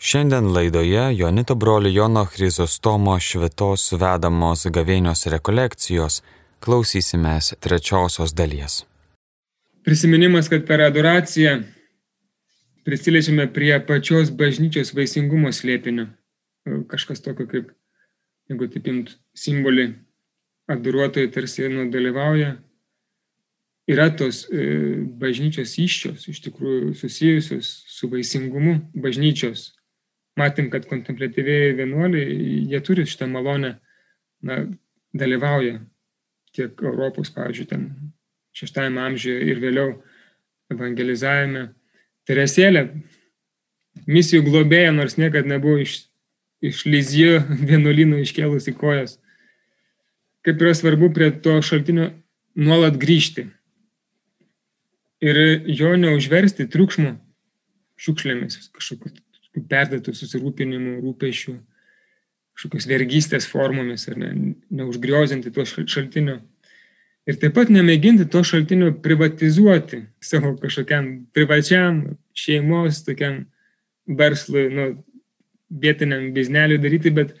Šiandien laidoje Jonito brolių Jono Chrizostomo švitos vedamos gavėnios rekolekcijos klausysimės trečiosios dalies. Prisiminimas, kad per adoraciją prisiliečiame prie pačios bažnyčios vaisingumo slėpinio. Kažkas tokio kaip, jeigu taip imt simbolį, adoruotojai tarsi nu, dalyvauja. Yra tos e, bažnyčios iščios, iš tikrųjų susijusios su vaisingumu bažnyčios matėm, kad kontemplatyviai vienuoliai, jie turi šitą malonę, na, dalyvauja tiek Europos, pavyzdžiui, ten šeštajame amžiuje ir vėliau evangelizavime. Teresėlė, misijų globėja, nors niekada nebuvo iš, iš Lizijų vienuolino iškėlusi kojas. Kaip yra svarbu prie to šaltinio nuolat grįžti. Ir jo neužversti triukšmu, šiukšlėmis, kažkokiu perdėtų susirūpinimų, rūpešių, kažkokios vergystės formomis ar ne, neužgriozinti to šaltinio. Ir taip pat nemėginti to šaltinio privatizuoti savo kažkokiam privačiam šeimos, tokiam verslui, nu, vietiniam bizneliui daryti, bet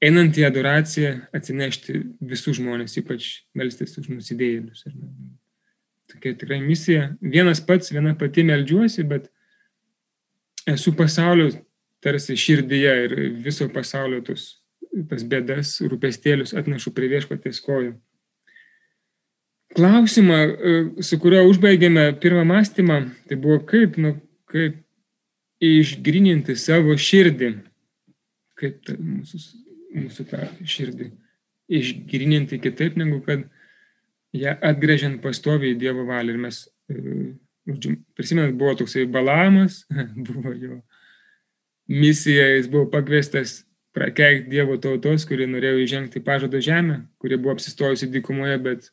einant į adoraciją atsinešti visų žmonės, ypač melstis už nusidėjėlius. Tokia tikrai misija. Vienas pats, viena pati melžiuosi, bet esu pasaulio tarsi širdyje ir viso pasaulio tos, tas bėdas, rūpestėlius atnešu prie viešpatės kojų. Klausimą, e, su kuriuo užbaigėme pirmą mąstymą, tai buvo kaip, nu, kaip išgrininti savo širdį, kaip ta, mūsų, mūsų tą širdį išgrininti kitaip, negu kad ją atgrėžiant pastoviai Dievo valią. Ir mes prisimenat, buvo toksai Balamas, buvo jo misija, jis buvo pakviestas prakeikti Dievo tautos, kurie norėjo įžengti pažado žemę, kurie buvo apsistojusi dykumoje, bet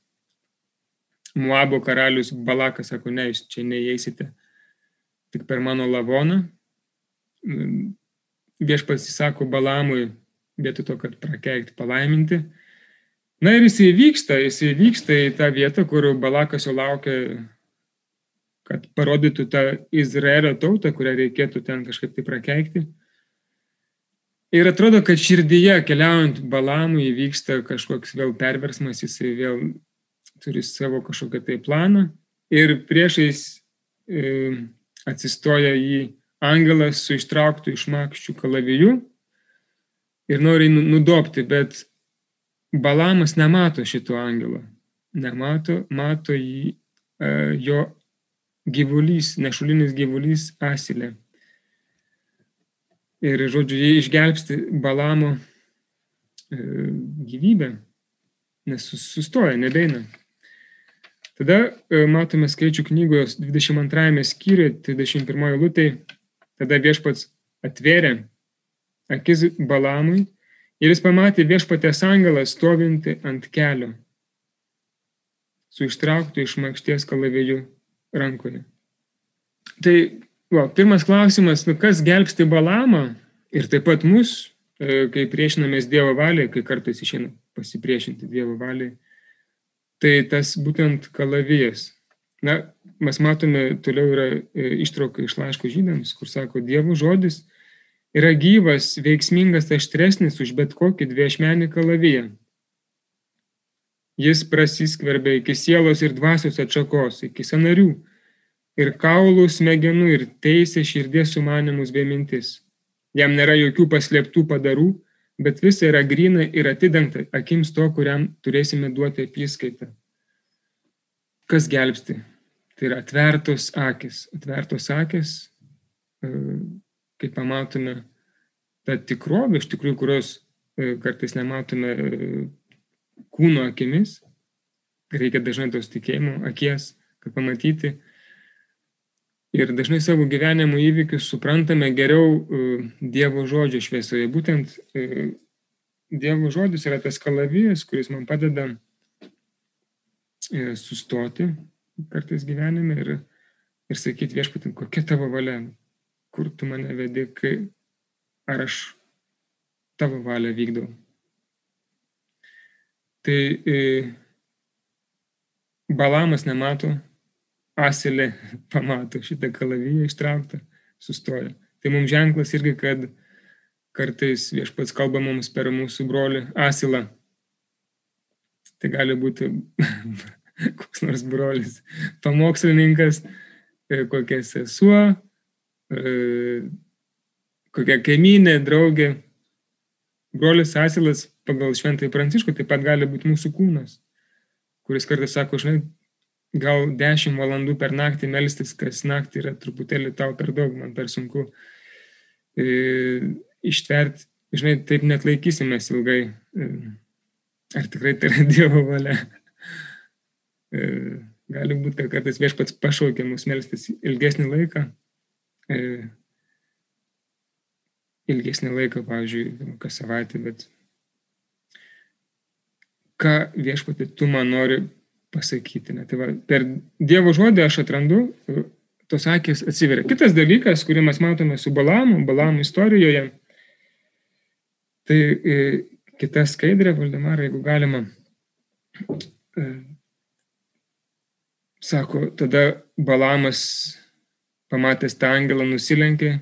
Muabo karalius Balakas sako, ne, jūs čia neįeisite, tik per mano lavoną. Viešpats įsako Balamui, vietoj to, kad prakeikti, palaiminti. Na ir jis įvyksta, jis įvyksta į tą vietą, kur Balakas jau laukia kad parodytų tą Izraelio tautą, kurią reikėtų ten kažkaip tai prakeikti. Ir atrodo, kad širdyje keliaujant Balamui įvyksta kažkoks vėl perversmas, jisai vėl turi savo kažkokią tai planą ir priešais e, atsistoja į angelas su ištrauktų iš makščių kalaviju ir nori nu, nudopti, bet Balamas nemato šito angelo, nemato, mato jį, e, jo gyvulys, nešulinis gyvulys asilė. Ir, žodžiu, jie išgelbsti Balamo e, gyvybę, nes sustoja, nebeina. Tada e, matome skaičių knygos 22 skyriuje, 31 lūtai, tada viešpats atvėrė akis Balamui ir jis pamatė viešpatės angelą stovinti ant kelio su ištrauktu iš makšties kalavėjų rankoje. Tai, va, pirmas klausimas, nu, kas gelbsti Balamą ir taip pat mus, e, kai priešinamės Dievo valiai, kai kartais išeina pasipriešinti Dievo valiai, tai tas būtent kalavijas. Na, mes matome, toliau yra e, ištrauka iš laiško žydams, kur sako, Dievo žodis yra gyvas, veiksmingas, aštresnis už bet kokį dviešmenį kalaviją. Jis prasiskverbia iki sielos ir dvasios atšakos, iki sanarių ir kaulų smegenų ir teisė širdies sumanimus bei mintis. Jam nėra jokių paslėptų padarų, bet visa yra grina ir atidengta akims to, kuriam turėsime duoti apyskaitą. Kas gelbsti? Tai yra atvertos akis. Atvertos akis, e, kaip pamatome, ta tikrovė, iš tikrųjų, kurios e, kartais nematome e, kūno akimis, reikia dažnai tos tikėjimo akies, kad pamatyti. Ir dažnai savo gyvenimo įvykius suprantame geriau uh, Dievo žodžio šviesoje. Būtent uh, Dievo žodis yra tas kalavijas, kuris man padeda uh, sustoti kartais gyvenime ir, ir sakyti viešpatim, kokia tavo valia, kur tu mane vedi, kai, ar aš tavo valią vykdau. Tai e, Balamas nemato, Asilė pamato šitą kalaviją ištrauktą, sustoja. Tai mums ženklas irgi, kad kartais viešpats kalba mums per mūsų brolį Asilą. Tai gali būti koks nors brolis, pamokslininkas, e, kokia sesuo, e, kokia kaiminė, draugė. Brolis Asilas pagal šventąjį pranciškų taip pat gali būti mūsų kūnas, kuris kartais sako, žinai, gal 10 valandų per naktį melstis, kas naktį yra truputėlį tau per daug, man per sunku e, ištverti, žinai, taip net laikysimės ilgai. E, ar tikrai tai yra Dievo valia? E, gali būti, kad kartais viešpats pašaukia mus melstis ilgesnį laiką. E, ilgesnį laiką, pavyzdžiui, kas savaitę, bet ką viešpatį tu man nori pasakyti. Ne? Tai va, per Dievo žodį aš atrandu, tos akis atsiveria. Kitas dalykas, kurį mes matome su Balamu, Balamu istorijoje, tai e, kita skaidrė, Valdemara, jeigu galima, e, sako, tada Balamas pamatęs tą angelą nusilenkė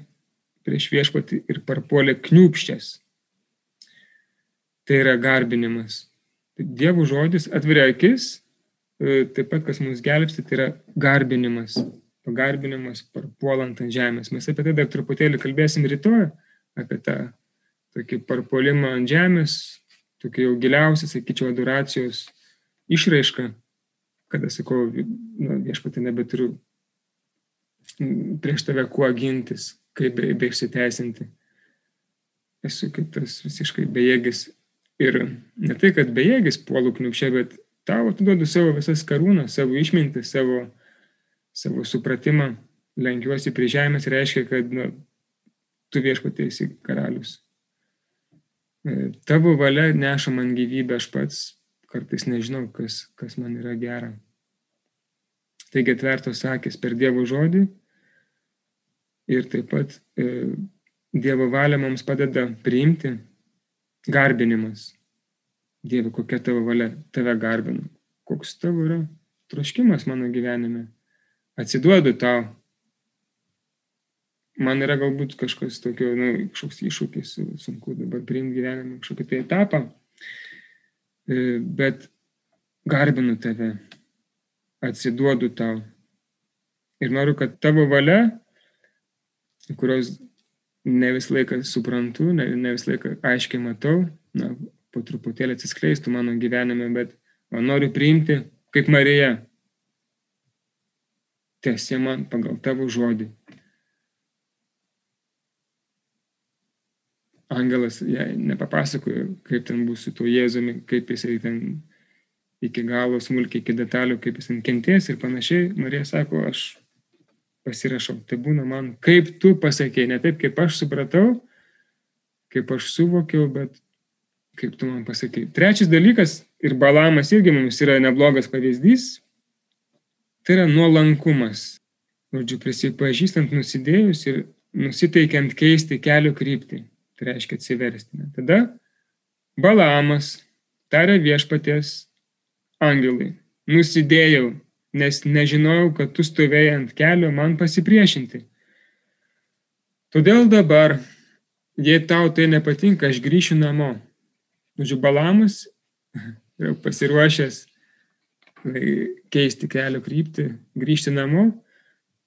prieš viešpatį ir parpuolė kniūpščias. Tai yra garbinimas. Dievo žodis atveria akis, taip pat kas mus gelbsti, tai yra garbinimas. Pagarbinimas parpuolant ant žemės. Mes apie tai dar truputėlį kalbėsim rytoj, apie tą tokį parpuolimą ant žemės, tokį jau giliausią, sakyčiau, adoracijos išraišką, kada sakau, nu, viešpatį nebeturiu prieš tave kuo gintis, kaip be, beišsiteisinti. Esu kaip tas visiškai bejėgis. Ir ne tai, kad bejėgis puolų kniupšė, bet tau atiduodu savo visas karūnas, savo išmintį, savo, savo supratimą, lenkiuosi prie žemės, reiškia, kad nu, tu viešpatėsi karalius. E, tavo valia neša man gyvybę, aš pats kartais nežinau, kas, kas man yra gera. Taigi atvertos akis per Dievo žodį ir taip pat e, Dievo valia mums padeda priimti garbinimas. Dieve, kokia tavo valia, tave garbinu. Koks tavo yra troškimas mano gyvenime. Atsiduodu tau. Man yra galbūt kažkas tokio, na, nu, kažkoks iššūkis, sunku dabar priimti gyvenime kažkokį tai etapą, e, bet garbinu tave, atsiduodu tau. Ir noriu, kad tavo valia, kurios ne visą laiką suprantu, ne, ne visą laiką aiškiai matau, na, po truputėlį atsiskleistų mano gyvenime, bet noriu priimti kaip Marija. Tiesia man pagal tavo žodį. Angelas jai nepapasakojo, kaip ten bus su tuo Jėzumi, kaip jisai ten iki galo smulkiai, iki detalių, kaip jis kentės ir panašiai. Marija sako, aš pasirašau. Tai būna man, kaip tu pasakėjai, ne taip, kaip aš supratau, kaip aš suvokiau, bet kaip tu man pasakėjai. Trečias dalykas, ir balamas irgi mums yra neblogas pavyzdys, tai yra nuolankumas. Žodžiu, prisipažįstant nusidėjus ir nusiteikiant keisti kelio kryptį. Tai reiškia atsiversti. Tada balamas tarė viešpaties angelai, nusidėjau, nes nežinojau, kad tu stovėjai ant kelio man pasipriešinti. Todėl dabar, jei tau tai nepatinka, aš grįšiu namo. Žodžiu, Balamas jau pasiruošęs keisti kelio kryptį, grįžti namo.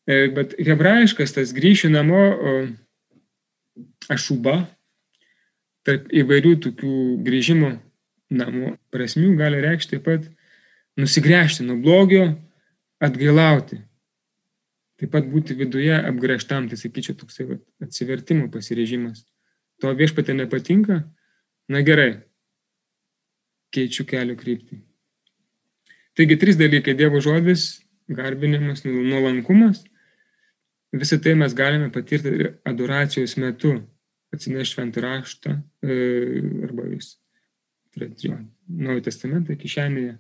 E, bet hebrajiškas tas grįšiu namo ašuba, tarp įvairių tokių grįžimo namo prasmių gali reikšti taip pat nusigręžti nuo blogio, atgailauti. Taip pat būti viduje apgrėžtam, tai sakyčiau, toksai va, atsivertimo pasirežimas. To viešpatė nepatinka, na gerai, keičiu kelio kryptį. Taigi trys dalykai - Dievo žodis, garbinimas, nuolankumas. Visą tai mes galime patirti ir adoracijos metu, atsinešti šventą raštą e, arba jūs jo Naujo testamento kišenėje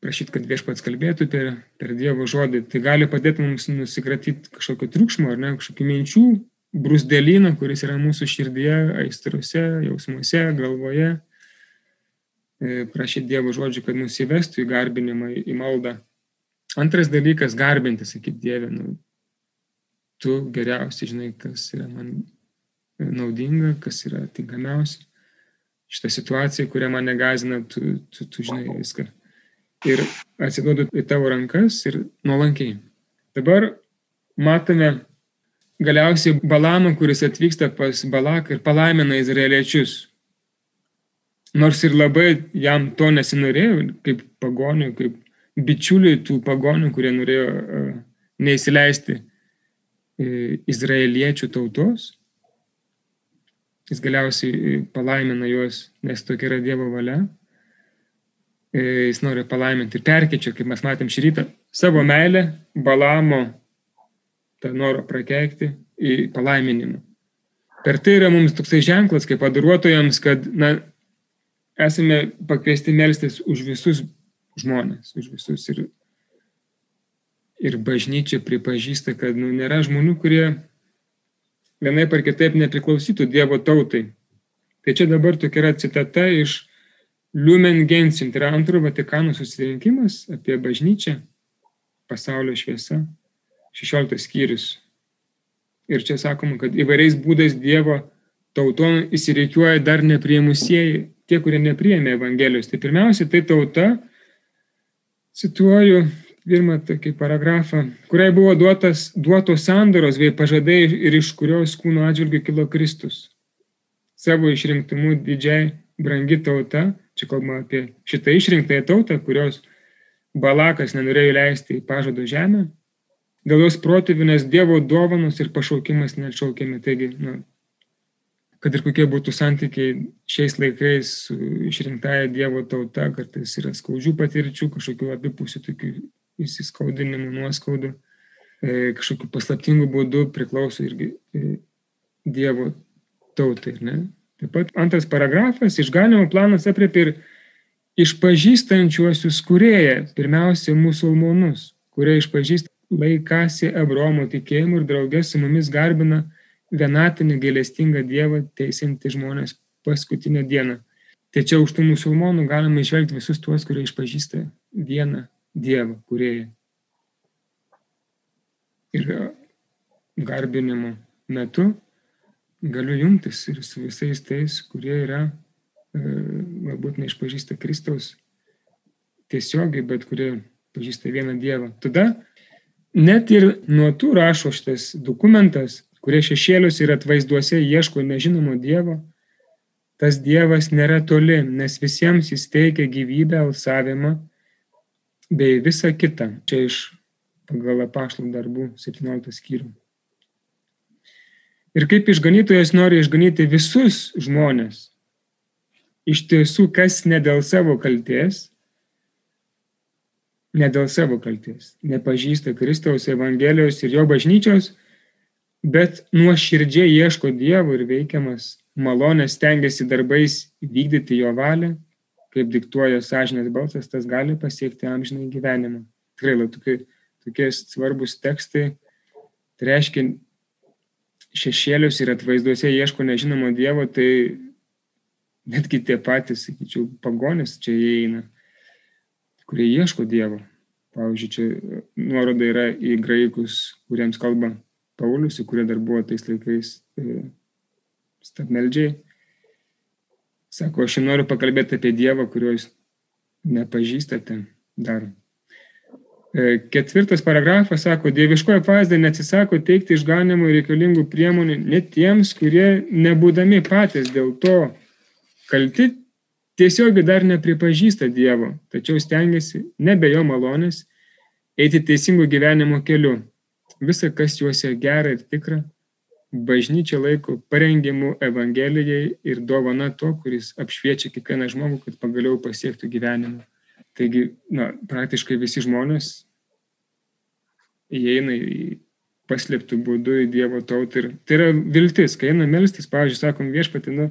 prašyti, kad viešpats kalbėtų per, per Dievo žodį. Tai gali padėti mums nusikratyti kažkokio triukšmo ar ne, kažkokių minčių, brusdėlyną, kuris yra mūsų širdyje, aistruose, jausmuose, galvoje. E, prašyti Dievo žodžių, kad mus įvestų į garbinimą, į maldą. Antras dalykas - garbinti, sakyti Dievę. Nu, tu geriausiai žinai, kas yra man naudinga, kas yra tinkamiausia. Šitą situaciją, kurią mane gazina, tu, tu, tu žinai viską. Ir atsiduodu į tavo rankas ir nuolankiai. Dabar matome galiausiai Balamą, kuris atvyksta pas Balaką ir palaimina izraeliečius. Nors ir labai jam to nesinorėjo, kaip pagonių, kaip bičiuliai tų pagonių, kurie norėjo uh, neįsileisti uh, izraeliečių tautos, jis galiausiai e, palaimina juos, nes tokia yra Dievo valia. Jis nori palaiminti ir perkeičia, kaip mes matėm šį rytą, savo meilę Balamo tą norą prakeikti į palaiminimą. Per tai yra mums toksai ženklas, kaip padaruotojams, kad na, esame pakviesti melstis už visus žmonės, už visus. Ir, ir bažnyčia pripažįsta, kad nu, nėra žmonių, kurie vienai par kitaip nepriklausytų Dievo tautai. Tai čia dabar tokia yra citata iš Lumen Gentium, tai yra antrojo Vatikano susirinkimas apie bažnyčią, pasaulio šviesa. 16 skyrius. Ir čia sakoma, kad įvairiais būdais Dievo tauton įsireikiuoja dar nepriemusieji, tie, kurie nepriėmė Evangelijos. Tai pirmiausia, tai tauta, cituoju pirmą tokį paragrafą, kuriai buvo duotas, duotos sandoros bei pažadai ir iš kurios kūno atžvilgių kilo Kristus. Savo išrinktimu didžiai brangi tauta, čia kalbama apie šitą išrinktąją tautą, kurios Balakas nenorėjo leisti į pažado žemę, dėl jos protėvinės Dievo dovanos ir pašaukimas neatšaukiami. Taigi, nu, kad ir kokie būtų santykiai šiais laikais su išrinktąją Dievo tauta, kartais yra skaudžių patirčių, kažkokių abipusių tokių įsiskaudinimų, nuoskaudų, e, kažkokiu paslaptingu būdu priklauso irgi e, Dievo tautai. Ne? Taip pat antras paragrafas, išganimo planas apriepia ir išpažįstančiuosius kurėję, pirmiausia, musulmonus, kurie išpažįsta laikasi Abromo tikėjimu ir draugės su mumis garbina vienatinį gailestingą Dievą teisinti žmonės paskutinę dieną. Čia už tų musulmonų galima išvelgti visus tuos, kurie išpažįsta vieną Dievą, kurie ir garbinimo metu galiu jungtis ir su visais tais, kurie yra, e, galbūt neišpažįsta Kristaus tiesiogiai, bet kurie pažįsta vieną Dievą. Tada Net ir nuo tų rašo šitas dokumentas, kurie šešėlius ir atvaizduose ieško nežinomo Dievo, tas Dievas nėra toli, nes visiems jis teikia gyvybę, alsavimą bei visą kitą. Čia iš pagal apaštalų darbų 17 skyrių. Ir kaip išganytojas nori išganyti visus žmonės, iš tiesų, kas ne dėl savo kalties, ne dėl savo kalties, nepažįsta Kristaus Evangelijos ir jo bažnyčios, bet nuoširdžiai ieško Dievo ir veikiamas malonės stengiasi darbais vykdyti jo valią, kaip diktuoja sąžinės balsas, tas gali pasiekti amžinai gyvenimą. Tikrai, tokie, tokie svarbus tekstai. Tai reiškia, šešėlius ir atvaizduose ieško nežinomo Dievo, tai netgi tie patys, sakyčiau, pagonis čia įeina kurie ieško Dievo. Pavyzdžiui, čia nuoroda yra į graikus, kuriems kalba Paulius, kurie dar buvo tais laikais e, stabmeldžiai. Sako, aš noriu pakalbėti apie Dievą, kurio jūs nepažįstate dar. E, ketvirtas paragrafas sako, dieviškoji apvaizda neatsisako teikti išganimui reikalingų priemonių net tiems, kurie nebūdami patys dėl to kalti tiesiogiai dar nepripažįsta Dievo, tačiau stengiasi nebe jo malonės eiti teisingo gyvenimo keliu. Visa, kas juose gera ir tikra, bažnyčia laiko parengimu Evangelijai ir dovana to, kuris apšviečia kiekvieną žmogų, kad pagaliau pasiektų gyvenimą. Taigi, na, praktiškai visi žmonės įeina į paslėptų būdų į Dievo tautą. Ir tai yra viltis, kai eina melstis, pavyzdžiui, sakom viešpatį, nu,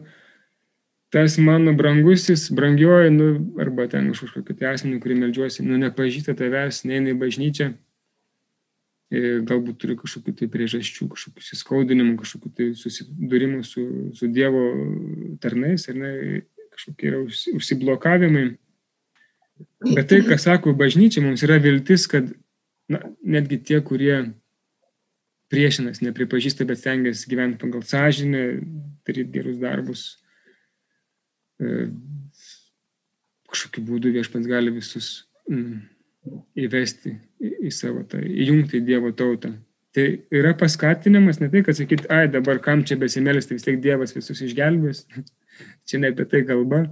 tas mano brangusis, brangioji, nu, arba ten už kažkokį tai asmenį, kurį melžiuosi, nu, nepažįsta tavęs, neina į bažnyčią, galbūt turi kažkokių tai priežasčių, kažkokių įskaudinimų, kažkokių tai susidūrimų su, su Dievo tarnais, ar ne, kažkokie yra užsiblokavimai. Bet tai, ką sako bažnyčia, mums yra viltis, kad na, netgi tie, kurie priešinas, nepripažįsta, bet stengiasi gyventi pagal sąžinę, daryti gerus darbus. E, kažkokiu būdu viešpats gali visus mm, įvesti į, savo tą, įjungti į Dievo tautą. Tai yra paskatinimas, ne tai, kad sakyt, ai dabar kam čia besimėlis, tai vis tiek Dievas visus išgelbės. čia ne apie tai kalba,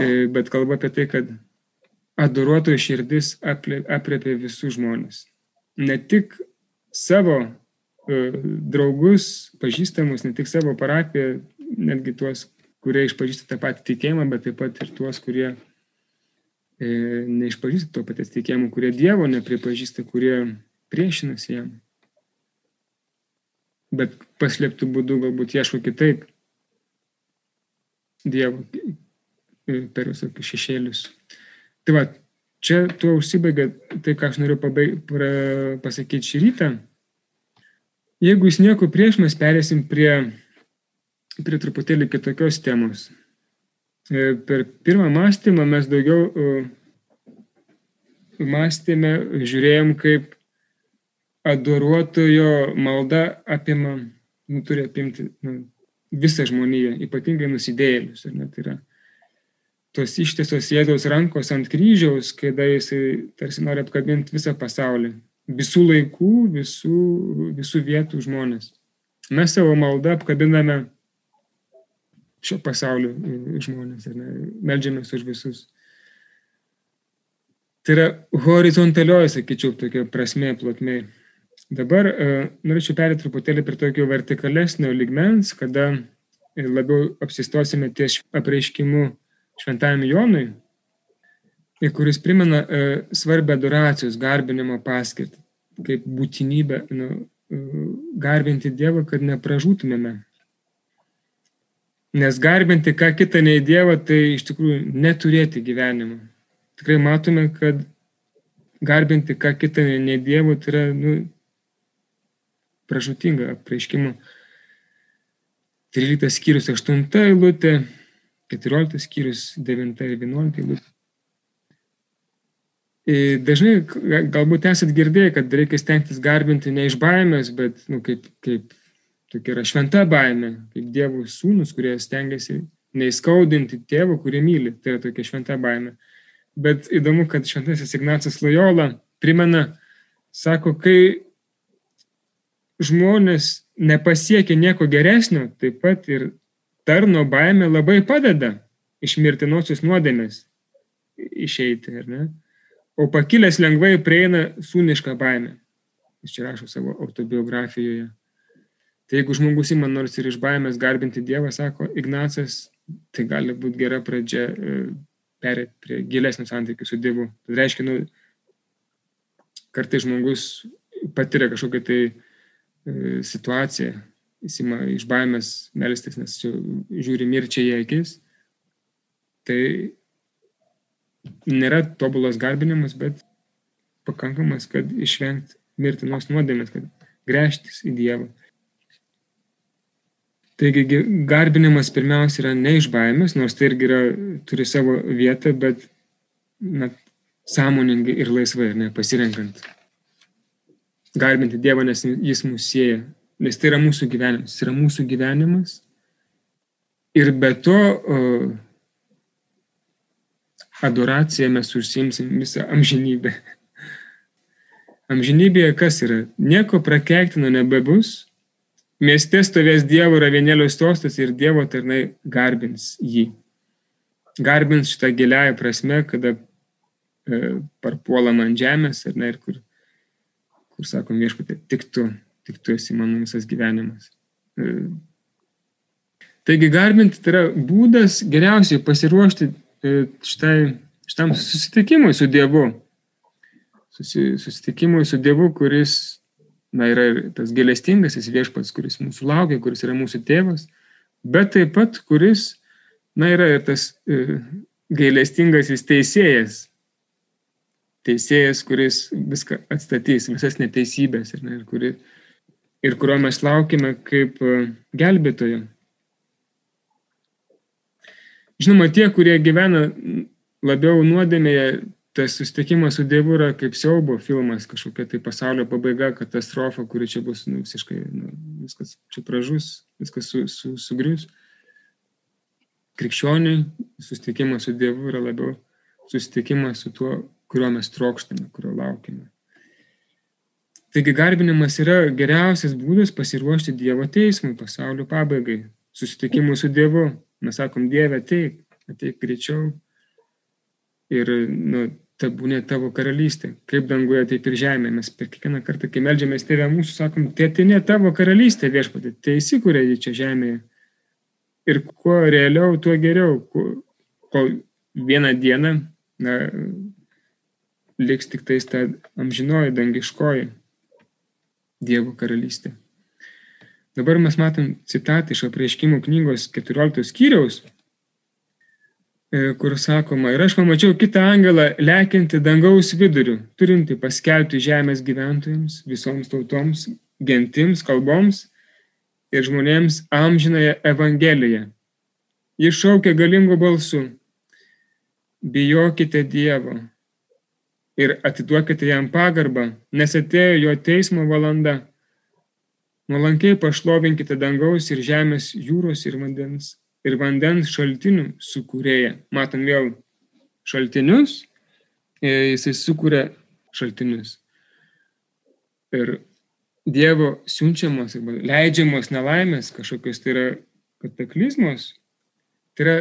e, bet kalba apie tai, kad adoruotojų širdis apriepia visus žmonės. Ne tik savo e, draugus, pažįstamus, ne tik savo parapiją, netgi tuos, kurie išpažįsta tą patį tikėjimą, bet taip pat ir tuos, kurie neišpažįsta to paties tikėjimo, kurie Dievo nepripažįsta, kurie priešinasi jam. Bet paslėptų būdų galbūt ieško kitaip Dievo e, per visokius šešėlius. Tai va, čia tuo užsibaigia tai, ką aš noriu pabaig, pra, pasakyti šį rytą. Jeigu jūs nieko prieš, mes perėsim prie, prie truputėlį kitokios temos. E, per pirmą mąstymą mes daugiau e, mąstėme, žiūrėjom, kaip adoruotojo malda apima, nu, turi apimti nu, visą žmoniją, ypatingai nusidėjėlius. Tai yra tos ištisos Jėzaus rankos ant kryžiaus, kada jisai tarsi nori apkabinti visą pasaulį, visų laikų, visų, visų vietų žmonės. Mes savo maldą apkabiname šio pasaulio žmonės ir melžiamės už visus. Tai yra horizontalioji, sakyčiau, tokia prasme, plotmė. Dabar uh, norėčiau perėti truputėlį prie tokio vertikalesnio ligmens, kada labiau apsistosime ties apreiškimu šventajam Jonui, kuris primena e, svarbę adoracijos, garbinimo paskirtį, kaip būtinybę nu, e, garbinti Dievą, kad nepražūtumėme. Nes garbinti ką kitą nei Dievą, tai iš tikrųjų neturėti gyvenimo. Tikrai matome, kad garbinti ką kitą nei Dievo tai yra nu, pražutinga apreiškimo. 13 skyrius 8 eilutė, 14 skyrius 9 ir 11 eilutė. Dažnai galbūt esat girdėję, kad reikia stengtis garbinti ne iš baimės, bet nu, kaip, kaip tokia yra šventa baimė, kaip Dievo sūnus, kurie stengiasi neįskaudinti tėvo, kurį myli. Tai yra tokia šventa baimė. Bet įdomu, kad šventasis Ignacas Lojola primena, sako, kai žmonės nepasiekia nieko geresnio, taip pat ir tarno baimė labai padeda iš mirtinosios nuodėmės išeiti, ar ne? O pakilęs lengvai prieina sūnišką baimę. Jis čia rašo savo autobiografijoje. Tai jeigu žmogus įman nors ir iš baimės garbinti Dievą, sako Ignacas, tai gali būti gera pradžia e, perėti prie gilesnių santykių su Dievu. Tai reiškia, nu, kartai žmogus patiria kažkokią tai e, situaciją, jis ima iš baimės melstis, nes žiūri mirčiai į akis. Tai nėra tobulas garbinimas, bet pakankamas, kad išvengti mirtinos nuodėmės, kad grėžtis į Dievą. Taigi garbinimas pirmiausia yra ne iš baimės, nors tai irgi yra, turi savo vietą, bet na, sąmoningai ir laisvai, ne, pasirenkant. Garbinti Dievą, nes jis mūsų sieja nes tai yra mūsų gyvenimas, tai yra mūsų gyvenimas. Ir be to adoraciją mes užsimsim visą amžinybę. Amžinybėje kas yra? Nieko prakeiktino nebebus. Mieste stovės Dievo ravienėlio stostas ir Dievo tarnai garbins jį. Garbins šitą giliąją prasme, kada e, parpuolam ant žemės, ar ne, ir kur, kur sakom viešpatė, tik tu, tik tu esi mano visas gyvenimas. E, taigi garbinti tai yra būdas geriausiai pasiruošti e, šitai, šitam susitikimui su Dievu. Susi, susitikimui su Dievu, kuris na, yra tas gėlestingasis viešpats, kuris mūsų laukia, kuris yra mūsų tėvas, bet taip pat kuris na, yra ir tas e, gailestingasis teisėjas, teisėjas, kuris viską atstatys, visas neteisybės ir, ne, ir kuris ir kurio mes laukime kaip e, gelbėtojo. Žinoma, tie, kurie gyvena labiau nuodėmėje, tas susitikimas su Dievu yra kaip siaubo filmas, kažkokia tai pasaulio pabaiga, katastrofa, kuri čia bus nu, visiškai, nu, viskas čia pražus, viskas su, su, sugrius. Krikščioniai susitikimas su Dievu yra labiau susitikimas su tuo, kurio mes trokštame, kurio laukime. Taigi garbinimas yra geriausias būdas pasiruošti Dievo teismui, pasaulio pabaigai, susitikimui su Dievu. Mes sakom, Dieve, ateik, ateik greičiau. Ir nu, ta būnė tavo karalystė, kaip danguje, taip ir žemė. Mes per kiekvieną kartą, kai melžiamės tėvę mūsų, sakom, tėtinė tavo karalystė viešpatė, tai įsikūrė į čia žemėje. Ir kuo realiau, tuo geriau. Kol vieną dieną na, liks tik tais ta amžinoji dangiškoji Dievo karalystė. Dabar mes matom citatą iš apreiškimų knygos 14 skyriaus, kur sakoma, ir aš pamačiau kitą angelą lekiantį dangaus vidurių, turinti paskelbti žemės gyventojams, visoms tautoms, gentims, kalboms ir žmonėms amžinąją Evangeliją. Jis šaukia galingu balsu, bijokite Dievo ir atiduokite jam pagarbą, nes atėjo jo teismo valanda. Nuolankiai pašlovinkite dangaus ir žemės, jūros ir vandens, ir vandens šaltinių sukūrėją. Matom vėl šaltinius, e, jisai sukūrė šaltinius. Ir Dievo siunčiamos arba leidžiamos nelaimės, kažkokios tai yra kataklizmos, tai yra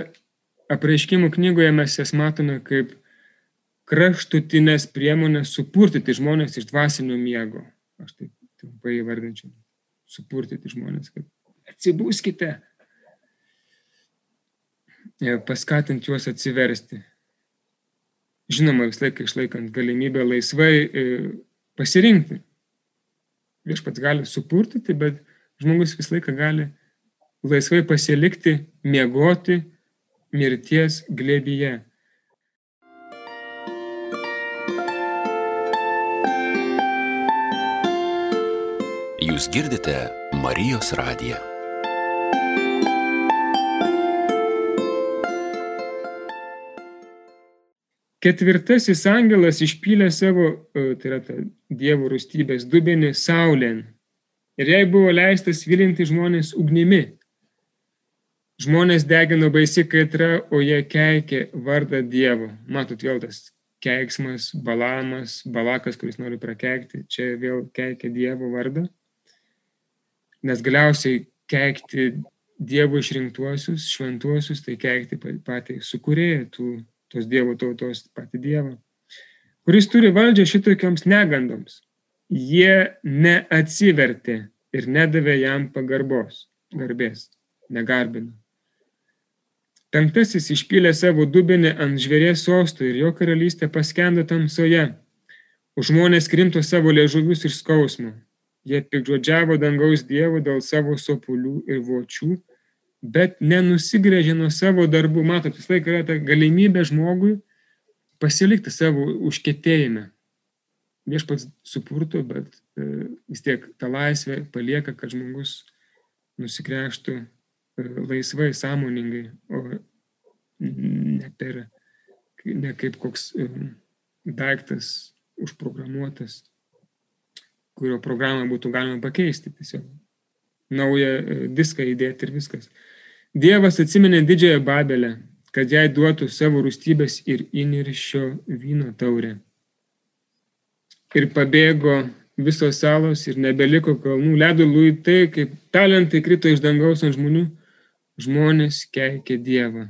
apreiškimų knygoje mes jas matome kaip kraštutinės priemonės supurtyti žmonės iš dvasinio miego. Aš taip trumpai įvardinčiau. Supurtyti žmonės, kad atsibūskite. Paskatinti juos atsiversti. Žinoma, vis laiką išlaikant galimybę laisvai e, pasirinkti. Viešpats gali supurtyti, bet žmogus vis laiką gali laisvai pasilikti, miegoti mirties glėbyje. Jūs girdite Marijos radiją. Ketvirtasis angelas išpylė savo, e, tai yra ta Dievo rūstybės dubenį saulėn. Ir jai buvo leistas vilinti žmonės ugnimi. Žmonės degino baisi kaitra, o jie keikė vardą Dievo. Matot vėl tas keiksmas, balamas, balakas, kuris nori prakeikti, čia vėl keikė Dievo vardą nes galiausiai keikti Dievo išrinktuosius, šventuosius, tai keikti patį sukūrėją tų, tos Dievo tautos, patį Dievą, kuris turi valdžią šitokioms negandoms. Jie neatsivertė ir nedavė jam pagarbos, garbės, negarbino. Penktasis išpylė savo dubenį ant žvėrės sostų ir jo karalystė paskendo tamsoje, o žmonės krimto savo liežuvius ir skausmą. Jie pikdžodžiavo dangaus dievų dėl savo sopulių ir vočių, bet nenusigrėžė nuo savo darbų. Matot, vis laik yra ta galimybė žmogui pasilikti savo užkėtėjime. Viešpats supurto, bet e, vis tiek ta laisvė palieka, kad žmogus nusigręžtų e, laisvai, sąmoningai, o ne, per, ne kaip koks e, daiktas užprogramuotas kurio programą būtų galima pakeisti tiesiog. Naują e, diską įdėti ir viskas. Dievas atsimenė didžiąją Babelę, kad jai duotų savo rūstybės ir įniršio vyno taurę. Ir pabėgo visos salos ir nebeliko kalnų. Ledo luitai, kaip talentai krito iš dangaus ant žmonių, žmonės keikė Dievą.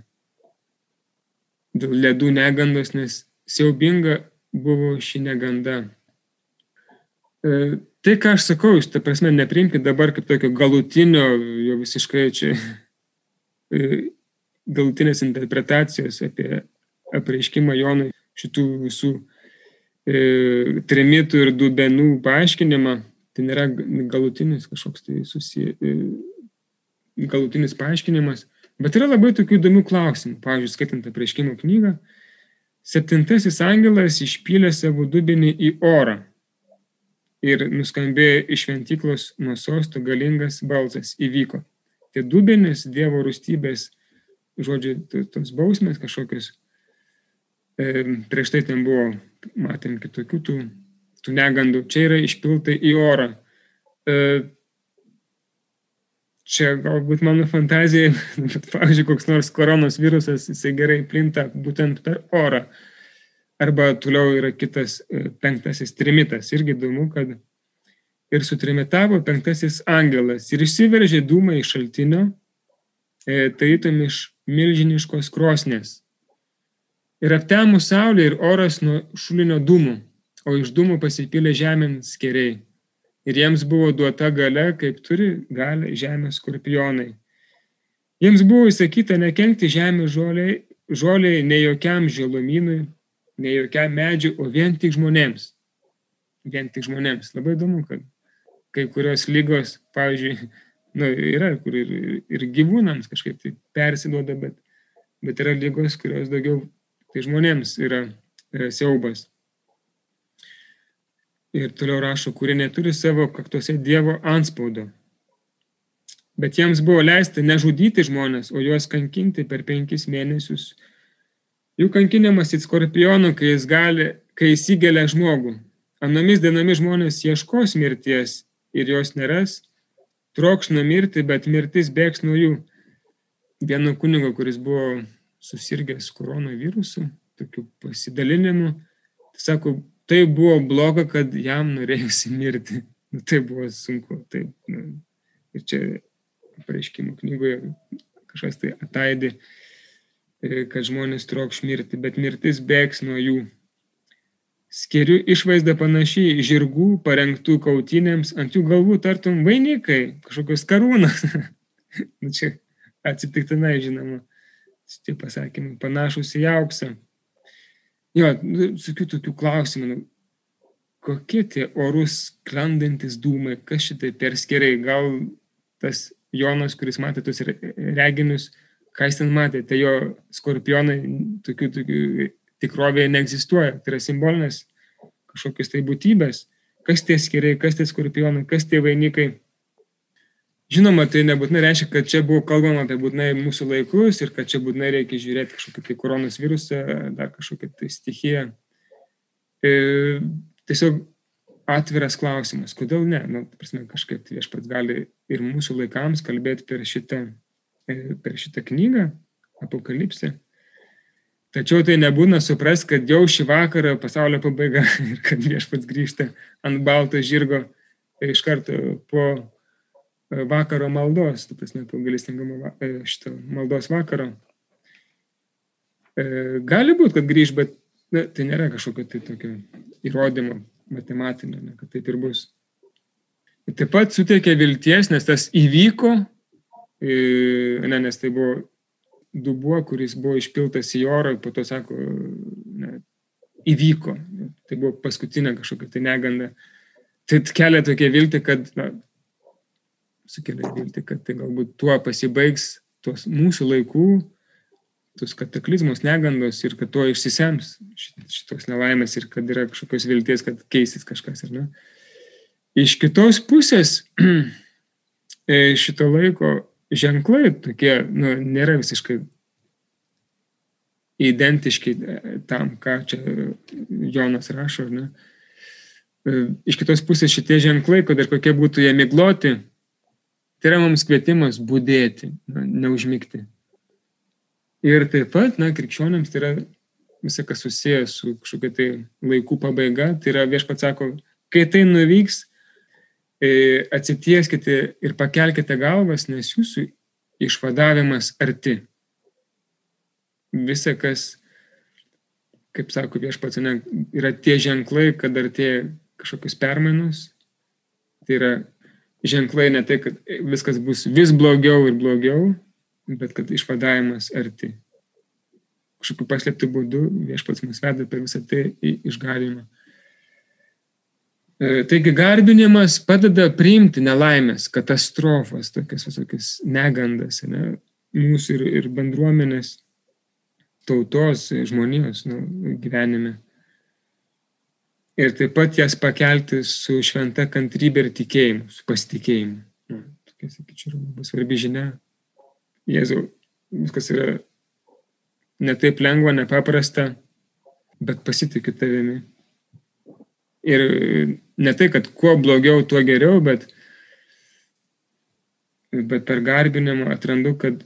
Dėl ledų negandos, nes siaubinga buvo ši neganda. E, tai, ką aš sakau, iš ta prasme, neprimkite dabar kaip tokio galutinio, jau visiškai čia e, galutinės interpretacijos apie apreiškimą Jonui šitų visų e, trimitų ir dubenų paaiškinimą. Tai nėra galutinis kažkoks tai susiję, e, galutinis paaiškinimas, bet yra labai tokių įdomių klausimų. Pavyzdžiui, skaitant apreiškimo knygą, septintasis angelas išpylė savo dubenį į orą ir nuskambėjo iš šventyklos nuo sostų galingas balsas įvyko. Tai dubenis Dievo rūstybės, žodžiu, tos bausmės kažkokios, prieš tai ten buvo, matėm kitokių tų, tų negandų, čia yra išpilta į orą. E, čia galbūt mano fantazija, bet, pavyzdžiui, koks nors koronos virusas, jisai gerai plinta būtent per orą. Arba toliau yra kitas e, penktasis trimitas. Irgi įdomu, kad ir sutrimitavo penktasis angelas ir išsiveržė dūmai iš šaltinio, e, tarytum iš milžiniškos krosnės. Ir aptemų saulė ir oras nuo šulinio dūmų, o iš dūmų pasipylė žemėn skeriai. Ir jiems buvo duota gale, kaip turi galę žemės skorpionai. Jiems buvo įsakyta nekenkti žemės žoliai, žoliai ne jokiam žilomynui, ne jokiam medžiui, o vien tik žmonėms. Vien tik žmonėms. Labai įdomu, kad kai kurios lygos, pavyzdžiui, nu, yra, kur ir, ir gyvūnams kažkaip tai persiduoda, bet, bet yra lygos, kurios daugiau tai žmonėms yra, yra siaubas. Ir toliau rašo, kurie neturi savo kaktuose Dievo anspaudo. Bet jiems buvo leista nežudyti žmonės, o juos kankinti per penkis mėnesius. Jų kankinimas į skorpionų, kai jis gali, kai įsigelia žmogų. Anomis dienomis žmonės ieškos mirties ir jos neras, trokšna mirti, bet mirtis bėgs nuo jų. Vieno kunigo, kuris buvo susirgęs koronavirusu, tokiu pasidalinimu, sako, tai buvo bloga, kad jam norėjusi mirti. Nu, tai buvo sunku. Tai, nu, ir čia pareiškimų knygoje kažkas tai ataidė, e, kad žmonės trokš mirti, bet mirtis bėgs nuo jų. Skeriu išvaizda panašiai žirgų parengtų kautynėms, ant jų galvų tartum vainikai, kažkokios karūnos. nu, čia atsitiktinai žinoma, tie pasakymai panašus į auksą. Jo, nu, tokių tokių klausimų, nu, kokie tie orus sklandantis dūmai, kas šitai per skeriai, gal tas Jonas, kuris matė tus reginius, ką jis ten matė, tai jo skorpionai tokių, tokių tikrovėje neegzistuoja. Tai yra simbolinės kažkokios tai būtybės. Kas tie skiriai, kas tie skorpionai, kas tie vainikai. Žinoma, tai nebūtinai reiškia, kad čia buvo kalbama apie būtinai mūsų laikus ir kad čia būtinai reikia žiūrėti kažkokį tai koronos virusą, dar kažkokią tai stichiją. E, tiesiog atviras klausimas, kodėl ne? Nu, prasme, kažkaip tai viešpats gali ir mūsų laikams kalbėti per šitą, per šitą knygą, apokalipsę. Tačiau tai nebūna supras, kad jau šį vakarą pasaulio pabaiga ir kad viešpats grįžta ant balto žirgo iš karto po e, vakaro maldos, tu prasme, po galestingumo e, šito maldos vakaro. E, gali būti, kad grįž, bet ne, tai nėra kažkokio tai tokio įrodymo matematinio, ne, kad taip ir bus. Taip pat suteikia vilties, nes tas įvyko, ne, nes tai buvo dubuo, kuris buvo išpiltas į orą, po to sako, ne, įvyko. Tai buvo paskutinė kažkokia tai neganda. Tai kelia tokia vilti, kad, na, sukelia vilti, kad tai galbūt tuo pasibaigs tuos mūsų laikų, tos kataklizmos negandos ir kad tuo išsisems šitos nelaimės ir kad yra kažkokios vilties, kad keisis kažkas. Ne? Iš kitos pusės e, šito laiko ženklai tokie nu, nėra visiškai identiški e, tam, ką čia Jonas rašo. Ne? E, iš kitos pusės šitie ženklai, kad ir kokie būtų jie migloti, tai yra mums kvietimas būdėti, na, neužmygti. Ir taip pat, na, krikščionėms tai yra visą, kas susijęs su kažkokia tai laikų pabaiga, tai yra viešpats sako, kai tai nuvyks, atsitieskite ir pakelkite galvas, nes jūsų išvadavimas arti. Visa, kas, kaip sako viešpats, yra tie ženklai, kad artėja kažkokius permainos. Tai yra ženklai ne tai, kad viskas bus vis blogiau ir blogiau, bet kad išvadavimas arti. Kažkokiu paslėptų būdu viešpats mus veda per visą tai į išgavimą. E, taigi garbinimas padeda priimti nelaimės, katastrofas, tokias visokias negandas, ne, mūsų ir, ir bendruomenės, tautos, žmonijos nu, gyvenime. Ir taip pat jas pakelti su šventa kantrybė ir tikėjimu, su pasitikėjimu. Nu, tokia, sakyčiau, labai svarbi žinia. Jėzau, viskas yra netaip lengva, nepaprasta, bet pasitikiu tavimi. Ir ne tai, kad kuo blogiau, tuo geriau, bet, bet per garbinimą atrandu, kad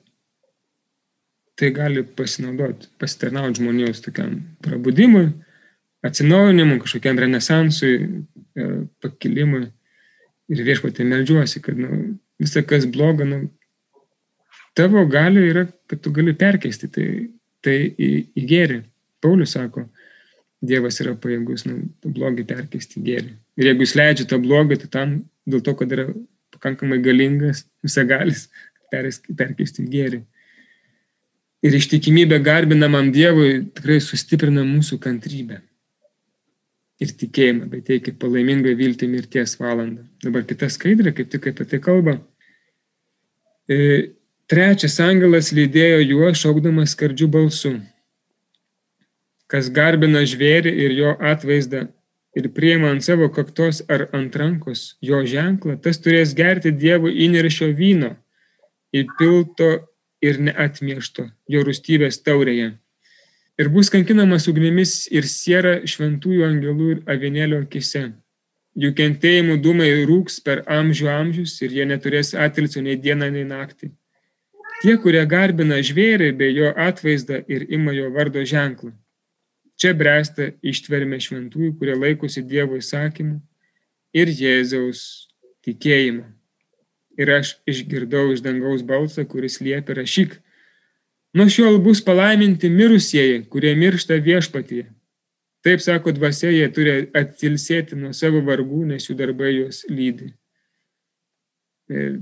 tai gali pasinaudoti, pasitarnauti žmonijos tokiam prabudimui, atsinaujinimui, kažkokiam renesansui, e, pakilimui. Ir viešpatė melžiuosi, kad nu, visą kas bloga, nu, tavo gali yra, kad tu gali perkeisti tai, tai į, į gėrį. Paulius sako, Dievas yra pajėgus nu, blogį perkeisti gėrį. Ir jeigu jis leidžia tą blogį, tai tam dėl to, kad yra pakankamai galingas, visagalis, perkeisti gėrį. Ir ištikimybė garbinamam Dievui tikrai sustiprina mūsų kantrybę ir tikėjimą, bet teikia palaimingą viltį mirties valandą. Dabar kita skaidrė, kaip tik apie tai kalba. E, trečias angelas lydėjo juos šaukdamas skardžių balsų. Kas garbina žvėrį ir jo atvaizdą ir priima ant savo kaktos ar ant rankos jo ženklą, tas turės gerti Dievo įniršio vyno, įpilto ir neatmiešto jo rūstybės taurėje ir bus kankinamas ugnimis ir siera šventųjų angelų ir avinėlio akise. Jų kentėjimų dūmai rūks per amžių amžius ir jie neturės atilsio nei dieną, nei naktį. Tie, kurie garbina žvėrį bei jo atvaizdą ir ima jo vardo ženklą. Čia bręsta ištvermė šventųjų, kurie laikosi Dievo įsakymų ir Jėzaus tikėjimo. Ir aš išgirdau iš dangaus balsą, kuris liepia rašyk, Nuo šiol bus palaiminti mirusieji, kurie miršta viešpatyje. Taip sako dvasia, jie turi atsilsėti nuo savo vargų, nes jų darbai juos lydi. Ir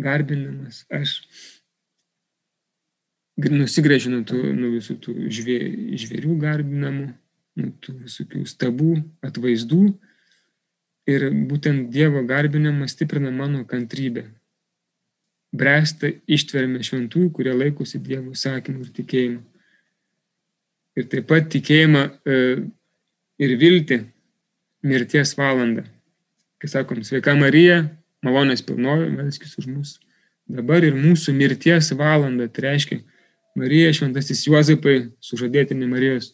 garbinamas aš nusigrėžinu tų, nuo visų tų žvė, žvėrių garbinamų, nuo tų visokių stabų, atvaizdų. Ir būtent Dievo garbinimas stiprina mano kantrybę, bręsta ištvermė šventųjų, kurie laikosi Dievo įsakymų ir tikėjimų. Ir taip pat tikėjimą e, ir viltį mirties valandą. Kai sakom, sveika Marija, malonės pilnoji, melskis už mus. Dabar ir mūsų mirties valanda, tai reiškia, Marija, šventasis Juozapai, sužadėtinė Marijos,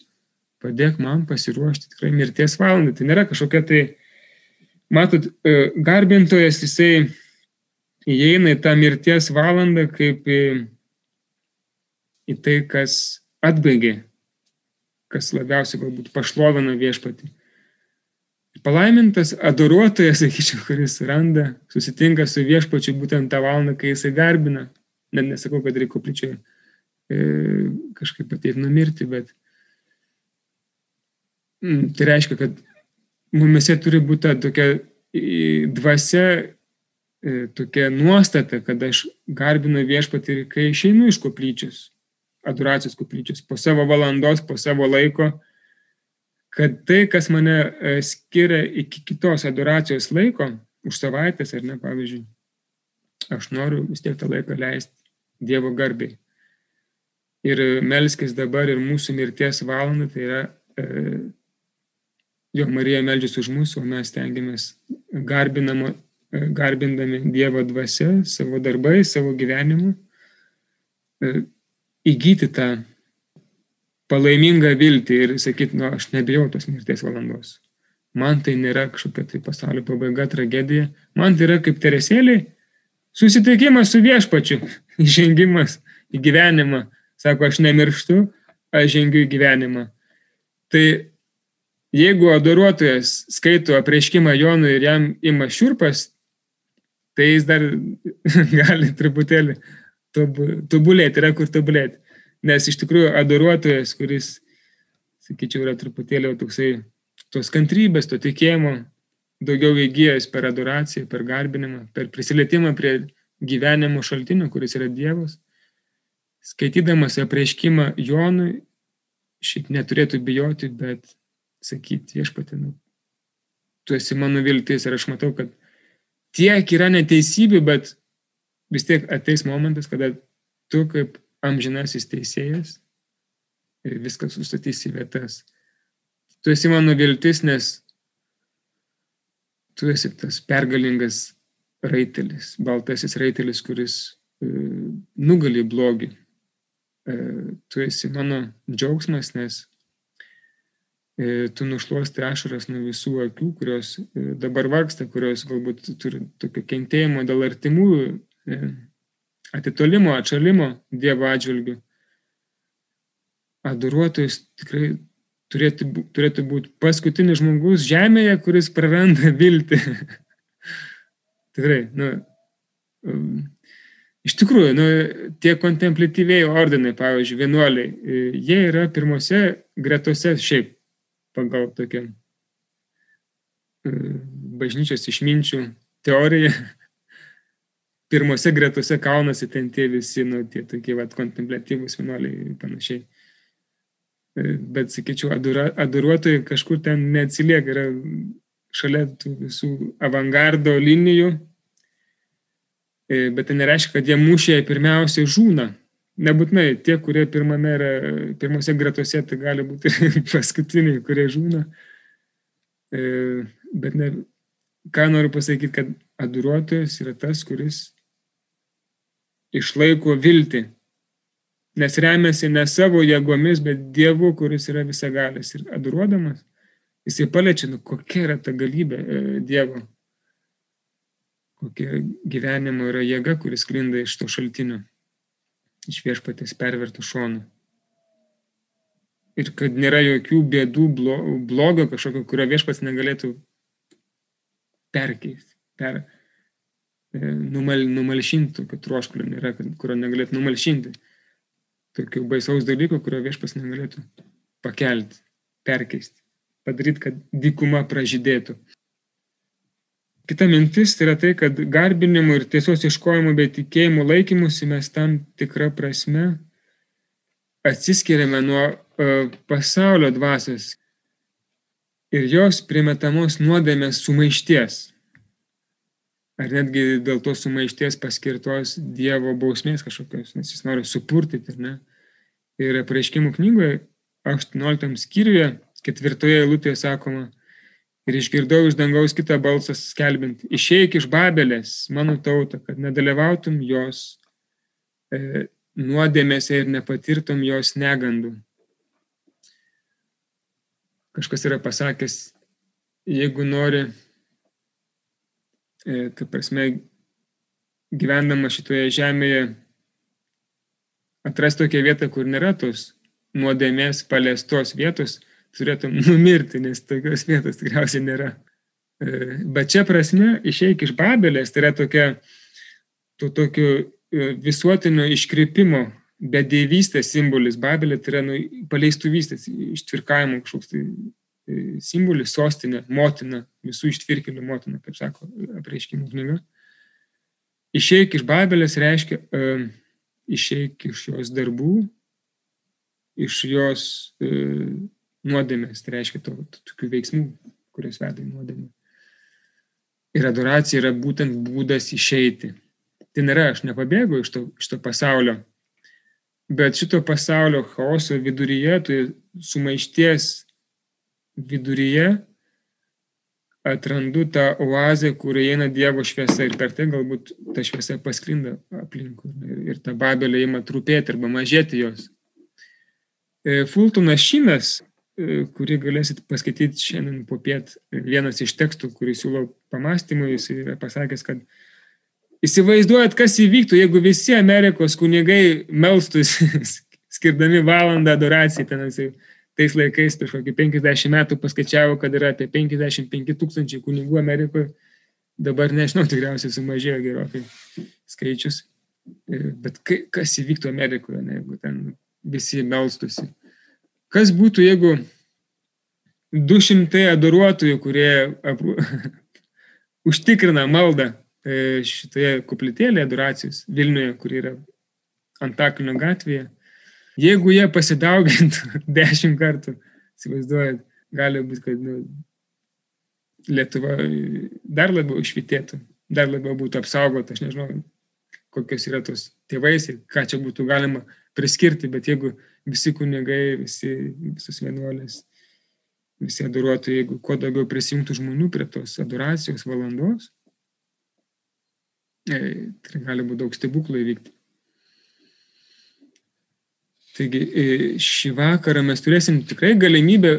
padėk man pasiruošti tikrai mirties valandą. Tai nėra kažkokia tai, matot, e, garbintojas, jisai įeina į tą mirties valandą kaip į, į tai, kas atbaigė, kas labiausiai galbūt pašlovina viešpatį. Palaimintas adoruotojas, sakyčiau, kuris randa, susitinka su viešpačiu būtent tą valandą, kai jisai garbina. Net nesakau, kad reikia koplyčiai e, kažkaip ateiti numirti, bet mm, tai reiškia, kad mumise turi būti tokia dvasia E, tokia nuostata, kad aš garbinu viešpatį ir kai išeinu iš koplyčios, adoracijos koplyčios, po savo valandos, po savo laiko, kad tai, kas mane e, skiria iki kitos adoracijos laiko, už savaitės ar ne, pavyzdžiui, aš noriu vis tiek tą laiką leisti Dievo garbiai. Ir melskis dabar ir mūsų mirties valandą, tai yra, e, jo Marija meldžiasi už mūsų, o mes tengiamės garbinamo garbindami Dievo dvasia, savo darbais, savo gyvenimu, e, įgyti tą palaimingą viltį ir sakyti, nu, aš nebijau tos mirties valandos. Man tai nėra kažkokia tai pasaulio pabaiga, tragedija. Man tai yra kaip teresėliai, susitikimas su viešpačiu, įžengimas į gyvenimą. Sako, aš nemirštu, aš žengiu į gyvenimą. Tai jeigu adoruotojas skaito apreiškimą Jonui ir jam ima šiurpas, tai jis dar gali truputėlį tobulėti, yra kur tobulėti. Nes iš tikrųjų adoruotojas, kuris, sakyčiau, yra truputėlį toksai tos kantrybės, to tikėjimo, daugiau įgyjęs per adoraciją, per garbinimą, per prisilietimą prie gyvenimo šaltinio, kuris yra Dievas, skaitydamas apreiškimą Jonui, šiaip neturėtų bijoti, bet sakyti viešpatį, nu, tu esi mano viltis ir aš matau, kad tiek yra neteisybių, bet vis tiek ateis momentas, kada tu kaip amžinasis teisėjas ir viskas sustatys į vietas. Tu esi mano viltis, nes tu esi tas pergalingas raitelis, baltasis raitelis, kuris e, nugali blogį. E, tu esi mano džiaugsmas, nes e, tu nušluosti ašaras nuo visų akių, kurios e, dabar vargsta, kurios galbūt turi tokio kentėjimo dėl artimųjų, atitolimo, atšalimo Dievo atžvilgių. Adoruotojas tikrai turėtų, turėtų būti paskutinis žmogus žemėje, kuris praranda viltį. tikrai, nu, Iš tikrųjų, nu, tie kontemplatyviai ordinai, pavyzdžiui, vienuoliai, e, jie yra pirmose gretose šiaip pagal tokią e, bažnyčios išminčių teoriją. Pirmose gretose kaunasi ten tie visi, nu, tie tokie vat, kontemplatyvūs vienuoliai ir panašiai. E, bet, sakyčiau, adoruotojai kažkur ten neatsilieka, yra šalia tų visų avangardo linijų bet tai nereiškia, kad jie mūšėje pirmiausiai žūna. Nebūtinai tie, kurie pirmame yra, pirmose gretose, tai gali būti paskutiniai, kurie žūna. E, bet ne, ką noriu pasakyti, kad adoruotojas yra tas, kuris išlaiko viltį. Nes remiasi ne savo jėgomis, bet Dievu, kuris yra visagalis. Ir adoruodamas, jisai paliečia, nu, kokia yra ta galybė e, Dievo kokia gyvenimo yra jėga, kuris klinda iš to šaltinio, iš viešpatės pervertų šonų. Ir kad nėra jokių bėdų, blogio kažkokio, kurio viešpats negalėtų perkeisti, per, e, numal, numalšinti, tokio troškulio nėra, kurio negalėtų numalšinti. Tokių baisaus dalykų, kurio viešpas negalėtų pakelti, perkeisti, padaryti, kad dykuma pražydėtų. Kita mintis tai yra tai, kad garbinimu ir tiesos iškojimu bei tikėjimu laikymusi mes tam tikrą prasme atsiskiriame nuo uh, pasaulio dvasios ir jos primetamos nuodėmės sumaišties. Ar netgi dėl to sumaišties paskirtos Dievo bausmės kažkokios, nes jis nori supurtyti, ne? Ir apreiškimų knygoje 18 skyriuje, ketvirtoje eilutėje sakoma, Ir išgirdau iš dangaus kitą balsą skelbint, išeik iš Babelės, mano tauta, kad nedalyvautum jos e, nuodėmėse ir nepatirtum jos negandų. Kažkas yra pasakęs, jeigu nori, e, kaip prasme, gyvendama šitoje žemėje, atrasti tokią vietą, kur nėra tos nuodėmės paliestos vietos, turėtum numirti, nes tokios vietos tikriausiai nėra. E, bet čia prasme, išeik iš Babelės, tai yra tokia, to tokio e, visuotinio iškreipimo, bedėvystės simbolis. Babelė tai yra nu, paleistuvystės, ištvirkavimo kažkoks tai e, simbolis, sostinė, motina, visų ištvirkelių motina, kaip sako apreiškimų knyga. Išeik iš Babelės reiškia uh, išeik iš jos darbų, iš jos uh, nuodėmės, tai reiškia to, tokių veiksmų, kurios veda į nuodėmę. Ir adoracija yra būtent būdas išeiti. Tai nėra, aš nepabėgu iš to, iš to pasaulio, bet šito pasaulio chaoso viduryje, tai sumaišties viduryje atrandu tą oazę, kurioje eina Dievo šviesa ir per tai galbūt ta šviesa pasklinda aplinkui ir, ir ta babelė ima trupėti arba mažėti jos. E, Fultonas Šinas kurį galėsit paskaityti šiandien po piet. Vienas iš tekstų, kurį siūlau pamastymui, jis yra pasakęs, kad įsivaizduojat, kas įvyktų, jeigu visi Amerikos kunigai melstus, skirdami valandą adoracijai, ten jisai tais laikais prieš kokį 50 metų paskaičiavo, kad yra apie 55 tūkstančiai kunigų Amerikoje, dabar nežinau, tikriausiai sumažėjo gerokai skaičius, e, bet kas įvyktų Amerikoje, ne, jeigu ten visi melstusi. Kas būtų, jeigu 200 adoruotojų, kurie apru... užtikrina maldą e, šitoje kupletėlėje adoracijos Vilniuje, kur yra Antakalnio gatvėje, jeigu jie pasidaugintų dešimt kartų, įsivaizduojat, gali būti, kad nu, Lietuva dar labiau išvitėtų, dar labiau būtų apsaugota, aš nežinau, kokios yra tos tėvais ir ką čia būtų galima priskirti, bet jeigu visi kunigai, visi, visus vienuolės, visi adoruotojai, jeigu kuo daugiau prisijungtų žmonių prie tos adoracijos valandos, tai gali būti daug stebuklų įvykti. Taigi šį vakarą mes turėsim tikrai galimybę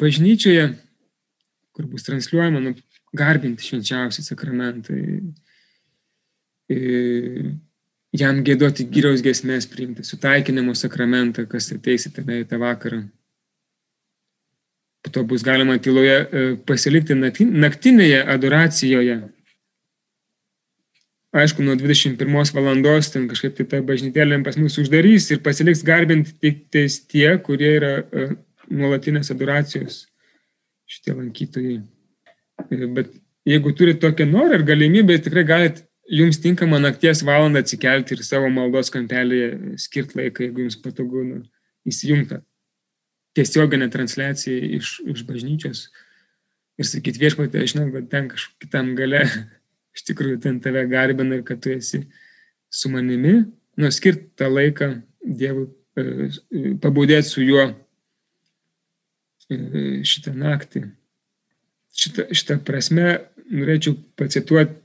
bažnyčioje, kur bus transliuojama, nu, garbinti švenčiausią sakramentą, jam gėdoti gyriaus gesmės priimti, sutaikinimo sakramentą, kas ateisite į tą vakarą. Po to bus galima tyloje e, pasilikti naktinėje adoracijoje. Aišku, nuo 21 valandos ten kažkaip tai ta bažnytėlė pas mus uždarys ir pasiliks garbinti tik tie, kurie yra e, nuolatinės adoracijos šitie lankytojai. E, bet jeigu turite tokią norą ir galimybę, tikrai galite jums tinkamą nakties valandą atsikelti ir savo maldos kampelėje skirti laiką, jeigu jums patogu nu, įsijungti tiesioginę transliaciją iš, iš bažnyčios ir sakyti viešpatė, aš žinau, kad ten kažkitam gale iš tikrųjų ten tave garbina ir kad tu esi su manimi, nu, skirti tą laiką Dievui, e, pabudėti su juo e, šitą naktį. Šitą, šitą prasme norėčiau pacituoti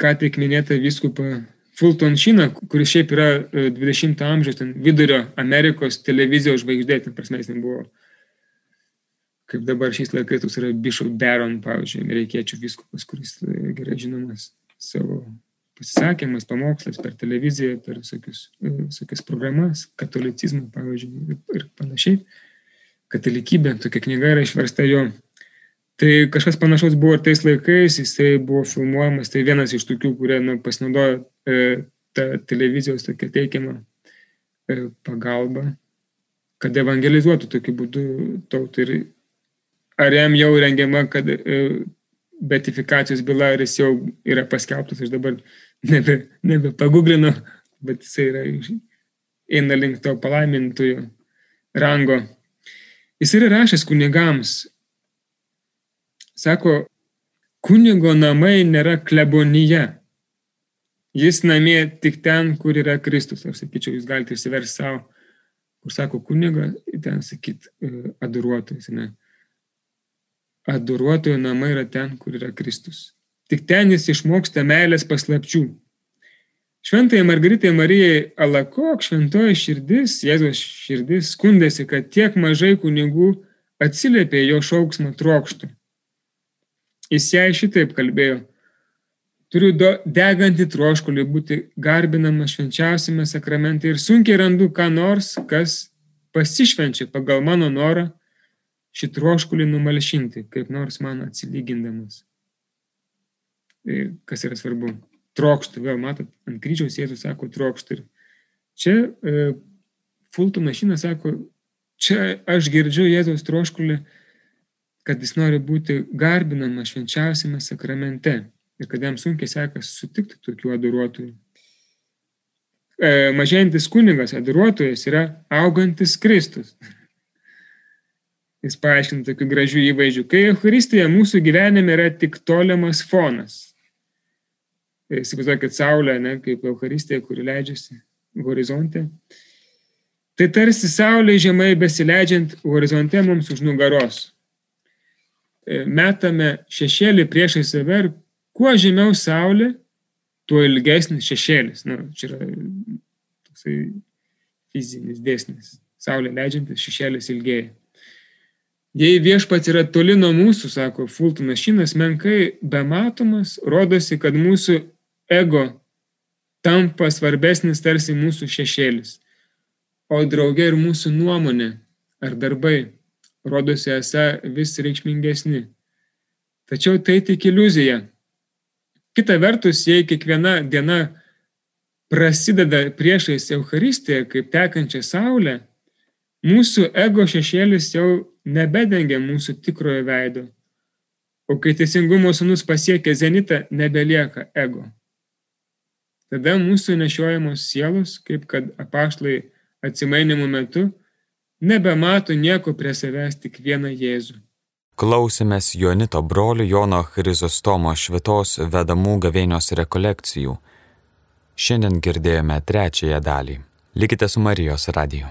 ką tik minėtą vyskupą Fulton Šyną, kuris šiaip yra 20-ojo e, amžiaus vidurio Amerikos televizijos žvaigždė, ten prasme jis nebuvo, kaip dabar šiais laikais toks yra Bishop Baron, pavyzdžiui, amerikiečių vyskupas, kuris e, gerai žinomas savo pasisakymas, pamokslas per televiziją, per visokius, e, visokias programas, katolicizmą, pavyzdžiui, ir panašiai. Katalikybė, tokia knyga yra išversta jo Tai kažkas panašaus buvo ir tais laikais, jisai buvo filmuojamas, tai vienas iš tokių, kurie nu, pasinaudojo e, tą televizijos tokią teikiamą e, pagalbą, kad evangelizuotų tokiu būdu tautą. Ir ar jam jau rengiama, kad e, betifikacijos byla, ar jis jau yra paskelbtas, aš dabar nebe, nebe paguglinu, bet jisai yra, eina link to palaimintojo rango. Jis yra rašęs kunigams Sako, kunigo namai nėra klebonija. Jis namie tik ten, kur yra Kristus. Aš sakyčiau, jūs galite išsiversti savo, kur sako kuniga, ten sakyt e, adoruotojas. Ne? Adoruotojo namai yra ten, kur yra Kristus. Tik ten jis išmoksta meilės paslapčių. Šventai Margaritai Marijai Alakok, šventoji širdis, Jėzos širdis, skundėsi, kad tiek mažai kunigų atsiliepė jo šauksmą trokštų. Jis jai šitaip kalbėjo. Turiu degantį troškulį būti garbinamas švenčiausiame sakramente ir sunkiai randu ką nors, kas pasišvenčia pagal mano norą šį troškulį numalšinti, kaip nors man atsilygindamas. Ir kas yra svarbu? Trokštų, vėl matot, ant kryžiaus Jėzus sako trokštų. Ir čia e, Fultonas Šinas sako, čia aš girdžiu Jėzaus troškulį kad jis nori būti garbinamas švenčiausiame sakramente ir kad jam sunkiai sekasi sutikti tokių adoruotojų. E, mažėjantis kunigas, adoruotojas yra augantis Kristus. Jis paaiškina tokių gražių įvaizdžių. Kai Euharistija mūsų gyvenime yra tik tolimas fonas. E, įsivaizduokit Saulę, ne, kaip Euharistija, kuri leidžiasi horizonte. Tai tarsi Saulė žemai besileidžiant horizonte mums už nugaros. E, metame šešėlį priešai save ir kuo žemiau saulė, tuo ilgesnis šešėlis. Na, čia yra toksai fizinis dėsnis. Saulė leidžiantis šešėlis ilgėja. Jei viešpats yra toli nuo mūsų, sako Fultonas Šinas, menkai bematomas, rodosi, kad mūsų ego tampa svarbesnis tarsi mūsų šešėlis, o drauge ir mūsų nuomonė ar darbai rodosi esą vis reikšmingesni. Tačiau tai tik iliuzija. Kita vertus, jei kiekviena diena prasideda priešais Euharistiją kaip tekančią saulę, mūsų ego šešėlis jau nebedengia mūsų tikrojo veido. O kai teisingumo sunus pasiekia zenitą, nebelieka ego. Tada mūsų nešiojamos sielos, kaip kad apaštlai atsimainimo metu, nebemato nieko prie savęs tik vieną Jėzų. Klausėmės Jonito brolių Jono Chryzostomo švitos vedamų gavėnios rekolekcijų. Šiandien girdėjome trečiąją dalį. Likite su Marijos radiju.